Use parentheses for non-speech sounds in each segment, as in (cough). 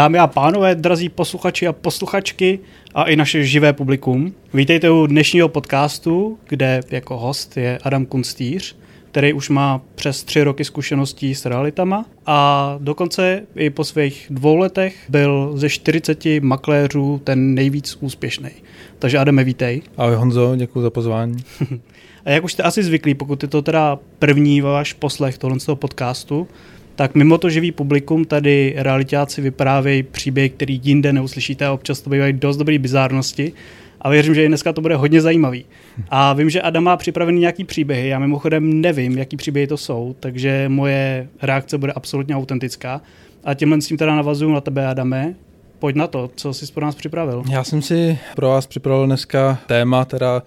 Dámy a pánové, drazí posluchači a posluchačky a i naše živé publikum, vítejte u dnešního podcastu, kde jako host je Adam Kunstýř, který už má přes tři roky zkušeností s realitama a dokonce i po svých dvou letech byl ze 40 makléřů ten nejvíc úspěšný. Takže Adame, vítej. Ahoj Honzo, děkuji za pozvání. (laughs) a jak už jste asi zvyklí, pokud je to teda první váš poslech tohle z toho podcastu, tak mimo to živý publikum tady realitáci vyprávějí příběhy, který jinde neuslyšíte a občas to bývají dost dobrý bizárnosti a věřím, že i dneska to bude hodně zajímavý. A vím, že Adam má připravený nějaký příběhy, já mimochodem nevím, jaký příběhy to jsou, takže moje reakce bude absolutně autentická. A tímhle s tím teda navazuju na tebe, Adame. Pojď na to, co jsi pro nás připravil. Já jsem si pro vás připravil dneska téma, teda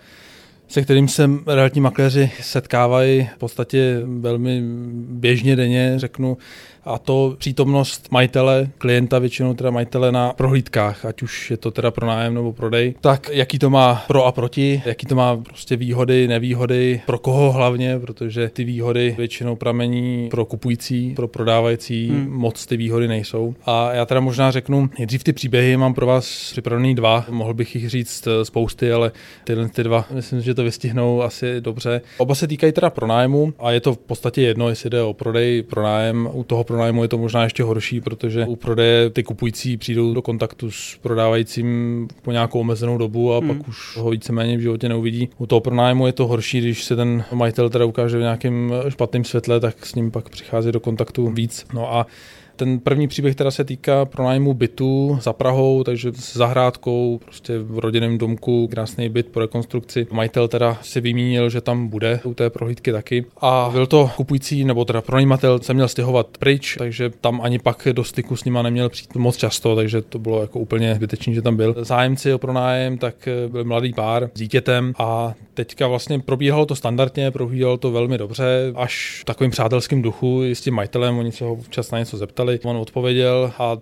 se kterým se realitní makléři setkávají v podstatě velmi běžně denně, řeknu, a to přítomnost majitele, klienta, většinou teda majitele na prohlídkách, ať už je to teda pro nájem nebo prodej, tak jaký to má pro a proti, jaký to má prostě výhody, nevýhody, pro koho hlavně, protože ty výhody většinou pramení pro kupující, pro prodávající, hmm. moc ty výhody nejsou. A já teda možná řeknu, nejdřív ty příběhy mám pro vás připravený dva, mohl bych jich říct eh, spousty, ale tyhle ty dva, myslím, že to vystihnou asi dobře. Oba se týkají teda pronájmu a je to v podstatě jedno, jestli jde o prodej, pronájem. U toho pronájmu je to možná ještě horší, protože u prodeje ty kupující přijdou do kontaktu s prodávajícím po nějakou omezenou dobu a hmm. pak už ho víceméně v životě neuvidí. U toho pronájmu je to horší, když se ten majitel teda ukáže v nějakém špatném světle, tak s ním pak přichází do kontaktu víc. No a ten první příběh teda se týká pronájmu bytu za Prahou, takže s zahrádkou, prostě v rodinném domku, krásný byt po rekonstrukci. Majitel teda si vymínil, že tam bude u té prohlídky taky. A byl to kupující, nebo teda pronajímatel se měl stěhovat pryč, takže tam ani pak do styku s nima neměl přijít moc často, takže to bylo jako úplně zbytečné, že tam byl. Zájemci o pronájem, tak byl mladý pár s dítětem a teďka vlastně probíhalo to standardně, probíhalo to velmi dobře, až v takovým přátelským duchu i s tím majitelem, oni se ho včas na něco zeptali ptali, on odpověděl a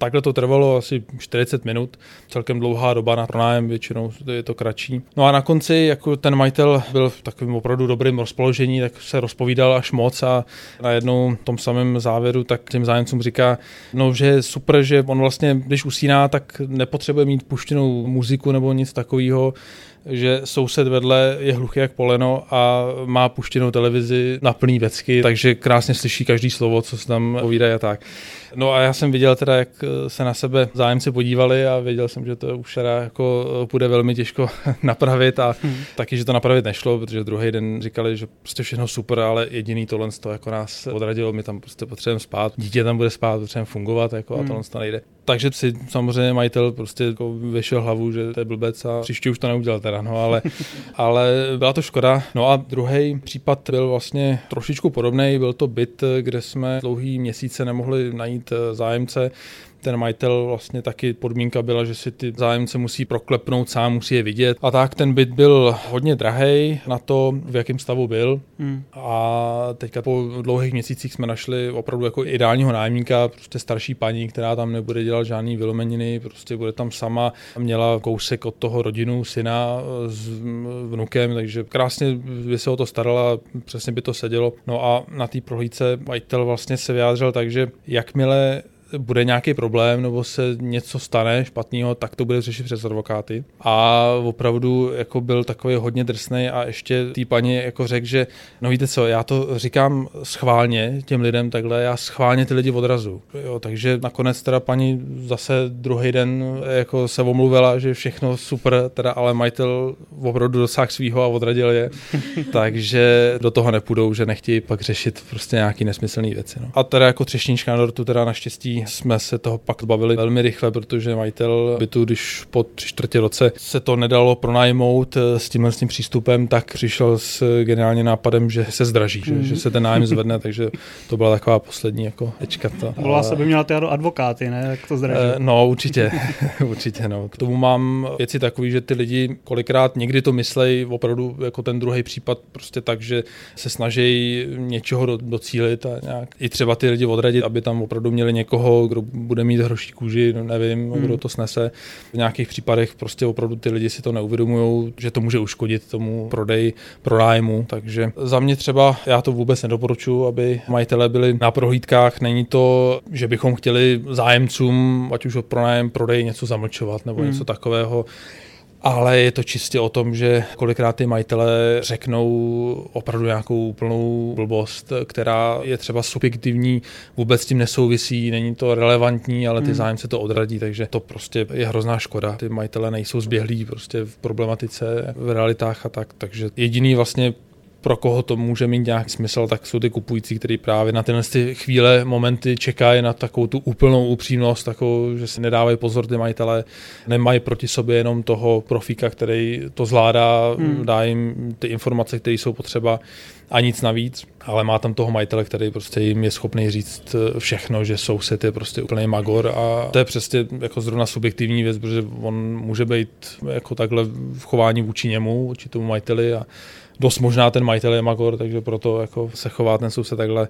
Takhle to trvalo asi 40 minut, celkem dlouhá doba na pronájem, většinou je to kratší. No a na konci, jako ten majitel byl v takovém opravdu dobrém rozpoložení, tak se rozpovídal až moc a najednou v tom samém závěru tak těm zájemcům říká, no, že je super, že on vlastně, když usíná, tak nepotřebuje mít puštěnou muziku nebo nic takového, že soused vedle je hluchý jak poleno a má puštěnou televizi na plný věcky, takže krásně slyší každý slovo, co se tam povídají a tak. No a já jsem viděl teda, jak se na sebe zájemci podívali a věděl jsem, že to už teda jako bude velmi těžko (laughs) napravit a hmm. taky, že to napravit nešlo, protože druhý den říkali, že prostě všechno super, ale jediný tohle to jako nás odradilo, my tam prostě potřebujeme spát, dítě tam bude spát, potřebujeme fungovat jako hmm. a tohle to nejde. Takže si samozřejmě majitel prostě jako vyšel hlavu, že to je blbec a příště už to neudělal teda, no ale, (laughs) ale byla to škoda. No a druhý případ byl vlastně trošičku podobný, byl to byt, kde jsme dlouhý měsíce nemohli najít eh, zájemce, ten majitel vlastně taky podmínka byla, že si ty zájemce musí proklepnout sám, musí je vidět. A tak ten byt byl hodně drahý na to, v jakém stavu byl. Hmm. A teďka po dlouhých měsících jsme našli opravdu jako ideálního nájemníka, prostě starší paní, která tam nebude dělat žádný vylomeniny, prostě bude tam sama. Měla kousek od toho rodinu, syna s vnukem, takže krásně by se o to starala, přesně by to sedělo. No a na té prohlídce majitel vlastně se vyjádřil tak, že jakmile bude nějaký problém nebo se něco stane špatného, tak to bude řešit přes advokáty. A opravdu jako byl takový hodně drsný a ještě tý paní jako řekl, že no víte co, já to říkám schválně těm lidem takhle, já schválně ty lidi odrazu. Jo, takže nakonec teda paní zase druhý den jako se omluvila, že všechno super, teda ale majitel opravdu dosáhl svýho a odradil je. (laughs) takže do toho nepůjdou, že nechtějí pak řešit prostě nějaký nesmyslné věci. No. A teda jako třešnička na dortu teda naštěstí jsme se toho pak zbavili velmi rychle, protože majitel bytu, když po tři čtvrtě roce se to nedalo pronajmout eh, s tímhle s tím přístupem, tak přišel s geniálním nápadem, že se zdraží, mm. že, že se ten nájem zvedne, (laughs) takže to byla taková poslední jako tečka. To. Volá se by měla ty advokáty, ne? Jak to zdraží? Eh, no, určitě, (laughs) určitě, no. K tomu mám věci takové, že ty lidi kolikrát někdy to myslejí opravdu jako ten druhý případ prostě tak, že se snaží něčeho docílit a nějak i třeba ty lidi odradit, aby tam opravdu měli někoho, toho, kdo bude mít hroší kůži, no nevím, hmm. kdo to snese. V nějakých případech prostě opravdu ty lidi si to neuvědomují, že to může uškodit tomu prodeji, pronájmu, takže za mě třeba já to vůbec nedoporučuji, aby majitelé byli na prohlídkách. Není to, že bychom chtěli zájemcům, ať už od pronájem, prodej něco zamlčovat nebo hmm. něco takového. Ale je to čistě o tom, že kolikrát ty majitelé řeknou opravdu nějakou úplnou blbost, která je třeba subjektivní, vůbec s tím nesouvisí, není to relevantní, ale ty hmm. zájemce to odradí, takže to prostě je hrozná škoda. Ty majitelé nejsou zběhlí prostě v problematice, v realitách a tak, takže jediný vlastně pro koho to může mít nějaký smysl, tak jsou ty kupující, kteří právě na tyhle ty chvíle, momenty čekají na takovou tu úplnou upřímnost, takovou, že si nedávají pozor ty majitele, nemají proti sobě jenom toho profíka, který to zvládá, hmm. dá jim ty informace, které jsou potřeba a nic navíc, ale má tam toho majitele, který prostě jim je schopný říct všechno, že soused je prostě úplný magor a to je přesně jako zrovna subjektivní věc, protože on může být jako takhle v chování vůči němu, vůči tomu majiteli a dost možná ten majitel je magor, takže proto jako se chová ten soused takhle,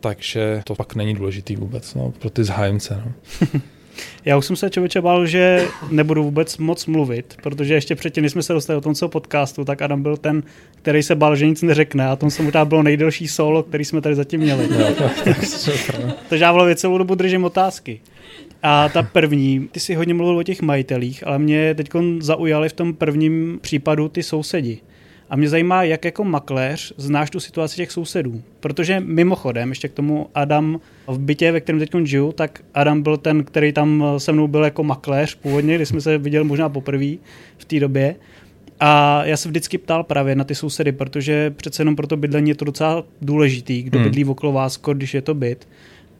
takže to pak není důležitý vůbec no, pro ty zájemce. No. (laughs) Já už jsem se člověče bál, že nebudu vůbec moc mluvit, protože ještě předtím, než jsme se dostali o tom co podcastu, tak Adam byl ten, který se bál, že nic neřekne a tom se možná bylo nejdelší solo, který jsme tady zatím měli. No, Takže já vlastně celou dobu držím otázky. A ta první, ty si hodně mluvil o těch majitelích, ale mě teď zaujaly v tom prvním případu ty sousedi. A mě zajímá, jak jako makléř znáš tu situaci těch sousedů. Protože mimochodem, ještě k tomu Adam v bytě, ve kterém teď žiju, tak Adam byl ten, který tam se mnou byl jako makléř původně, když jsme se viděli možná poprvé v té době. A já se vždycky ptal právě na ty sousedy, protože přece jenom pro to bydlení je to docela důležitý, kdo hmm. bydlí okolo vás, když je to byt.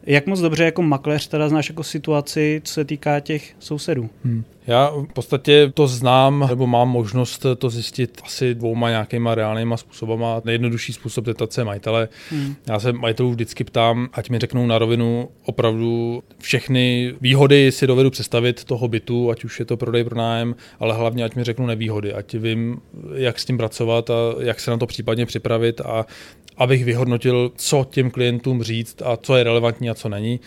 Jak moc dobře jako makléř teda znáš jako situaci, co se týká těch sousedů? Hmm. Já v podstatě to znám, nebo mám možnost to zjistit asi dvouma nějakýma reálnýma způsobama. Nejjednodušší způsob zeptat se majitele. Hmm. Já se majitelů vždycky ptám, ať mi řeknou na rovinu opravdu všechny výhody si dovedu představit toho bytu, ať už je to prodej, pronájem, ale hlavně ať mi řeknou nevýhody, ať vím, jak s tím pracovat a jak se na to případně připravit a abych vyhodnotil, co těm klientům říct a co je relevantní a co není.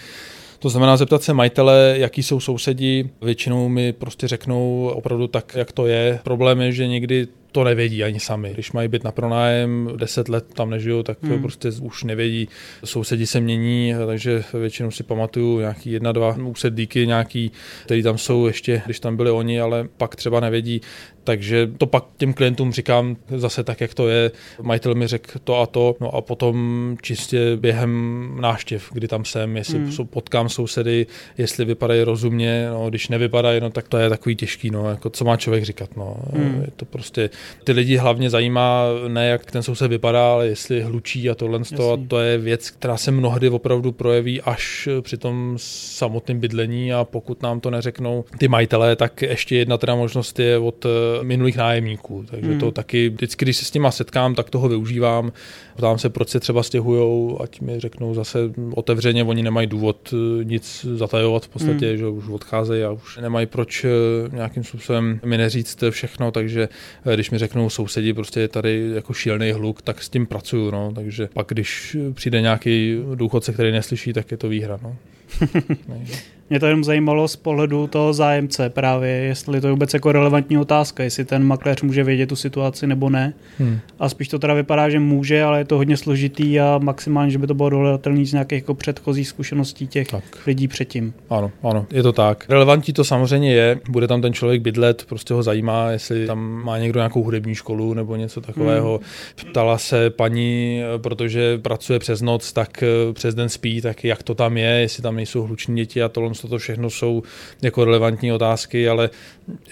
To znamená zeptat se majitele, jaký jsou sousedi. Většinou mi prostě řeknou opravdu tak, jak to je. Problém je, že někdy to nevědí ani sami. Když mají být na pronájem, 10 let tam nežijou, tak hmm. prostě už nevědí. Sousedi se mění, takže většinou si pamatuju nějaký jedna, dva úsedlíky nějaký, který tam jsou ještě, když tam byli oni, ale pak třeba nevědí. Takže to pak těm klientům říkám zase tak, jak to je. Majitel mi řekl to a to, no a potom čistě během náštěv, kdy tam jsem, jestli hmm. potkám sousedy, jestli vypadají rozumně, no, když nevypadají, no tak to je takový těžký, no, jako co má člověk říkat, no. Hmm. Je to prostě ty lidi hlavně zajímá ne jak ten soused vypadá, ale jestli hlučí a tohle a to je věc, která se mnohdy opravdu projeví až při tom samotném bydlení a pokud nám to neřeknou ty majitelé, tak ještě jedna teda možnost je od eh, minulých nájemníků. Takže hmm. to taky vždycky, když se s nima setkám, tak toho využívám. Ptám se, proč se třeba stěhují, ať mi řeknou zase otevřeně, oni nemají důvod eh, nic zatajovat v podstatě, hmm. že už odcházejí a už nemají proč eh, nějakým způsobem mi neříct všechno, takže když mi řeknou sousedi, prostě je tady jako šílený hluk, tak s tím pracuju, no. takže pak když přijde nějaký důchodce, který neslyší, tak je to výhra. No. (laughs) Mě to jenom zajímalo z pohledu toho zájemce právě, jestli to je vůbec jako relevantní otázka, jestli ten makléř může vědět tu situaci nebo ne. Hmm. A spíš to teda vypadá, že může, ale je to hodně složitý a maximálně, že by to bylo dohledatelné z nějakých jako předchozích zkušeností těch tak. lidí předtím. Ano, ano, je to tak. Relevantní to samozřejmě je, bude tam ten člověk bydlet, prostě ho zajímá, jestli tam má někdo nějakou hudební školu nebo něco takového. Hmm. Ptala se paní, protože pracuje přes noc, tak eh, přes den spí, tak jak to tam je, jestli tam nejsou hluční děti a tohle to všechno jsou jako relevantní otázky, ale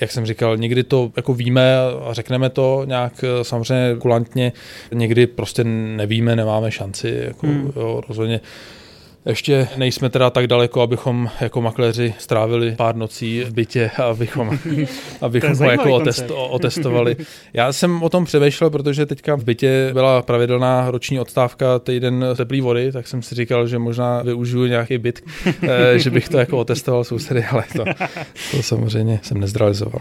jak jsem říkal, někdy to jako víme a řekneme to nějak eh, samozřejmě kulantně, někdy prostě nevíme, nemáme šanci, jako hmm. jo, rozhodně ještě nejsme teda tak daleko, abychom jako makléři strávili pár nocí v bytě, abychom, (laughs) abychom ho jako otest, otestovali. Já jsem o tom přemýšlel, protože teďka v bytě byla pravidelná roční odstávka týden teplý vody, tak jsem si říkal, že možná využiju nějaký byt, eh, že bych to jako otestoval sousedy, ale to, to samozřejmě jsem nezrealizoval.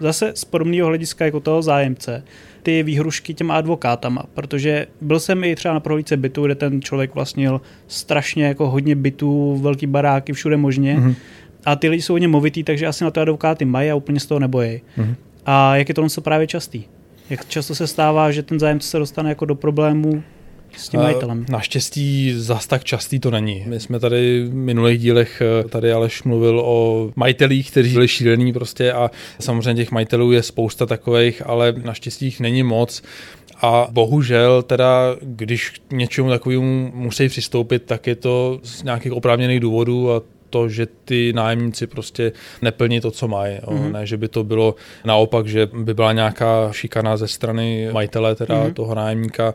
Zase z podobného hlediska jako toho zájemce ty výhrušky těma advokátama, protože byl jsem i třeba na prohlídce bytu, kde ten člověk vlastnil strašně jako hodně bytů, velký baráky, všude možně. Mm-hmm. A ty lidi jsou hodně movitý, takže asi na to advokáty mají a úplně z toho nebojí. Mm-hmm. A jak je to co právě častý? Jak často se stává, že ten zájemce se dostane jako do problému s tím majitelem? Naštěstí zas tak častý to není. My jsme tady v minulých dílech, eh, tady Aleš mluvil o majitelích, kteří byli šílení prostě a samozřejmě těch majitelů je spousta takových, ale naštěstí jich není moc. A bohužel teda, když k něčemu takovému musí přistoupit, tak je to z nějakých oprávněných důvodů a to, že ty nájemníci prostě neplní to, co mají. Mm-hmm. Ne, že by to bylo naopak, že by byla nějaká šikana ze strany majitele, teda mm-hmm. toho nájemníka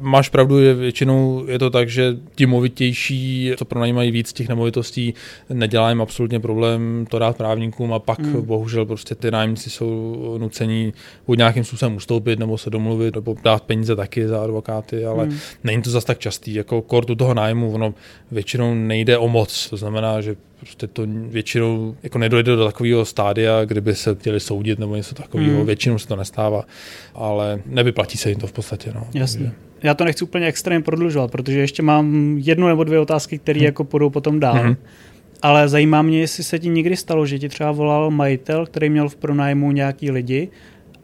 máš pravdu, že většinou je to tak, že ti movitější, co pronajímají víc těch nemovitostí, nedělá jim absolutně problém to dát právníkům a pak mm. bohužel prostě ty nájemníci jsou nucení buď nějakým způsobem ustoupit nebo se domluvit nebo dát peníze taky za advokáty, ale mm. není to zas tak častý. Jako kortu toho nájmu, ono většinou nejde o moc, to znamená, že prostě to většinou jako nedojde do takového stádia, kdyby se chtěli soudit nebo něco takového. Mm. Většinou se to nestává, ale nevyplatí se jim to v podstatě. No. Jasně já to nechci úplně extrémně prodlužovat, protože ještě mám jednu nebo dvě otázky, které hmm. jako půjdou potom dál. Hmm. Ale zajímá mě, jestli se ti někdy stalo, že ti třeba volal majitel, který měl v pronájmu nějaký lidi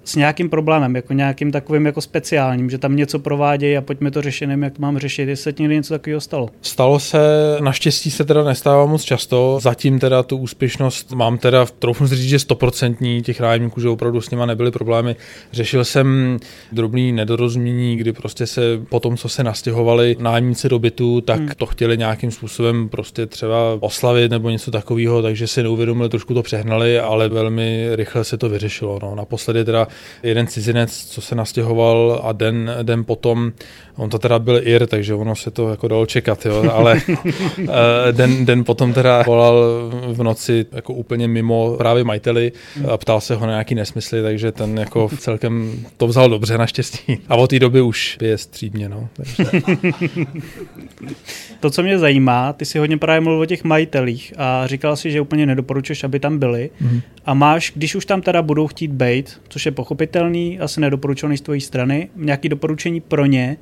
s nějakým problémem, jako nějakým takovým jako speciálním, že tam něco provádějí a pojďme to řešit, nevím, jak to máme řešit, jestli se někdy něco takového stalo. Stalo se, naštěstí se teda nestává moc často, zatím teda tu úspěšnost mám teda, trochu říct, že stoprocentní těch nájemníků, že opravdu s nima nebyly problémy. Řešil jsem drobný nedorozumění, kdy prostě se po tom, co se nastěhovali nájemníci do bytu, tak hmm. to chtěli nějakým způsobem prostě třeba oslavit nebo něco takového, takže si neuvědomili, trošku to přehnali, ale velmi rychle se to vyřešilo. No. Naposledy teda jeden cizinec, co se nastěhoval a den, den potom, on to teda byl Ir, takže ono se to jako dalo čekat, jo, ale (laughs) eh, den, den potom teda volal v noci jako úplně mimo právě majiteli a ptal se ho na nějaký nesmysly, takže ten jako celkem to vzal dobře naštěstí. A od té doby už je střídně, no. Takže... (laughs) to, co mě zajímá, ty si hodně právě mluvil o těch majitelích a říkal si, že úplně nedoporučuješ, aby tam byli. Mm-hmm. A máš, když už tam teda budou chtít být, což je pochopitelný, asi nedoporučovaný z tvojí strany, nějaké doporučení pro ně,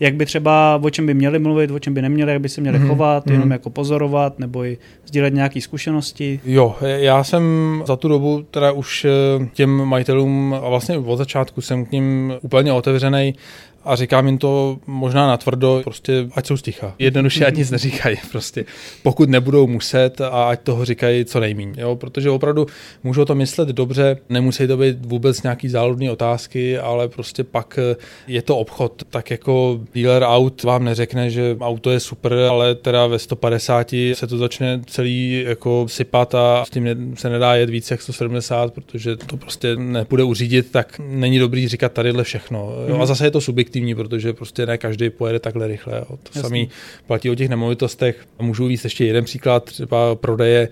jak by třeba, o čem by měli mluvit, o čem by neměli, jak by se měli mm-hmm. chovat, mm-hmm. jenom jako pozorovat, nebo i sdílet nějaké zkušenosti? Jo, já jsem za tu dobu teda už eh, těm majitelům a vlastně od začátku jsem k ním úplně otevřený a říkám jim to možná natvrdo, prostě ať jsou sticha. Jednoduše ať nic neříkají, (laughs) prostě pokud nebudou muset a ať toho říkají co nejméně, jo, protože opravdu můžou to myslet dobře, nemusí to být vůbec nějaký záludný otázky, ale prostě pak je to obchod, tak jako dealer aut vám neřekne, že auto je super, ale teda ve 150 se to začne celý jako sypat a s tím se nedá jet více jak 170, protože to prostě nepůjde uřídit, tak není dobrý říkat tadyhle všechno. Jo. A zase je to subjektivní efektivní, protože prostě ne každý pojede takhle rychle. Jo. To samý platí o těch nemovitostech. Můžu víc ještě jeden příklad, třeba prodeje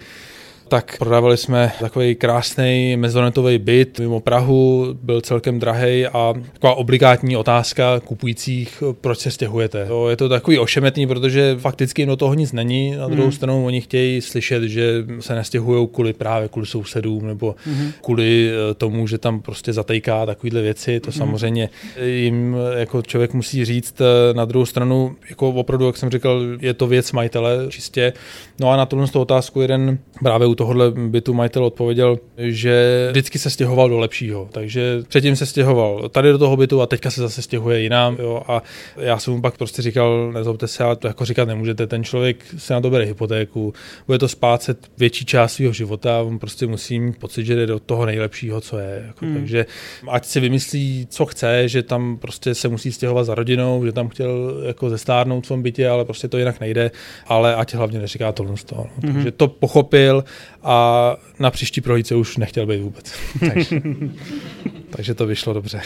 tak prodávali jsme takový krásný mezonetový byt mimo Prahu, byl celkem drahý a taková obligátní otázka kupujících, proč se stěhujete. To je to takový ošemetný, protože fakticky do toho nic není. Na druhou mm. stranu oni chtějí slyšet, že se nestěhují kvůli právě kvůli sousedům nebo mm. kvůli eh, tomu, že tam prostě zatejká takovýhle věci. To mm. samozřejmě jim jako člověk musí říct. Eh, na druhou stranu, jako opravdu, jak jsem říkal, je to věc majitele čistě. No a na tohle otázku jeden právě u tohohle bytu majitel odpověděl, že vždycky se stěhoval do lepšího, takže předtím se stěhoval tady do toho bytu a teďka se zase stěhuje jinam. Jo, a já jsem mu pak prostě říkal, nezlobte se, ale to jako říkat nemůžete, ten člověk se na to bere hypotéku, bude to spácet větší část svého života, on prostě musí mít pocit, že jde do toho nejlepšího, co je. Jako, hmm. Takže ať si vymyslí, co chce, že tam prostě se musí stěhovat za rodinou, že tam chtěl jako zestárnout v tom bytě, ale prostě to jinak nejde, ale ať hlavně neříká toho. No. Hmm. Takže to pochopil a na příští prohlídce už nechtěl být vůbec. (laughs) takže, takže to vyšlo dobře.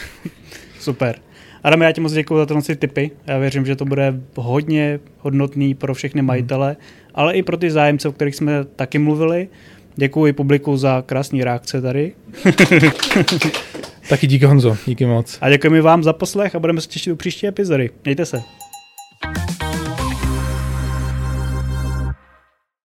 Super. Adam, já ti moc děkuji za tyhle tipy. Já věřím, že to bude hodně hodnotný pro všechny mhm. majitele, ale i pro ty zájemce, o kterých jsme taky mluvili. Děkuji publiku za krásný reakce tady. (laughs) taky díky Honzo, díky moc. A děkujeme vám za poslech a budeme se těšit u příští epizody. Mějte se.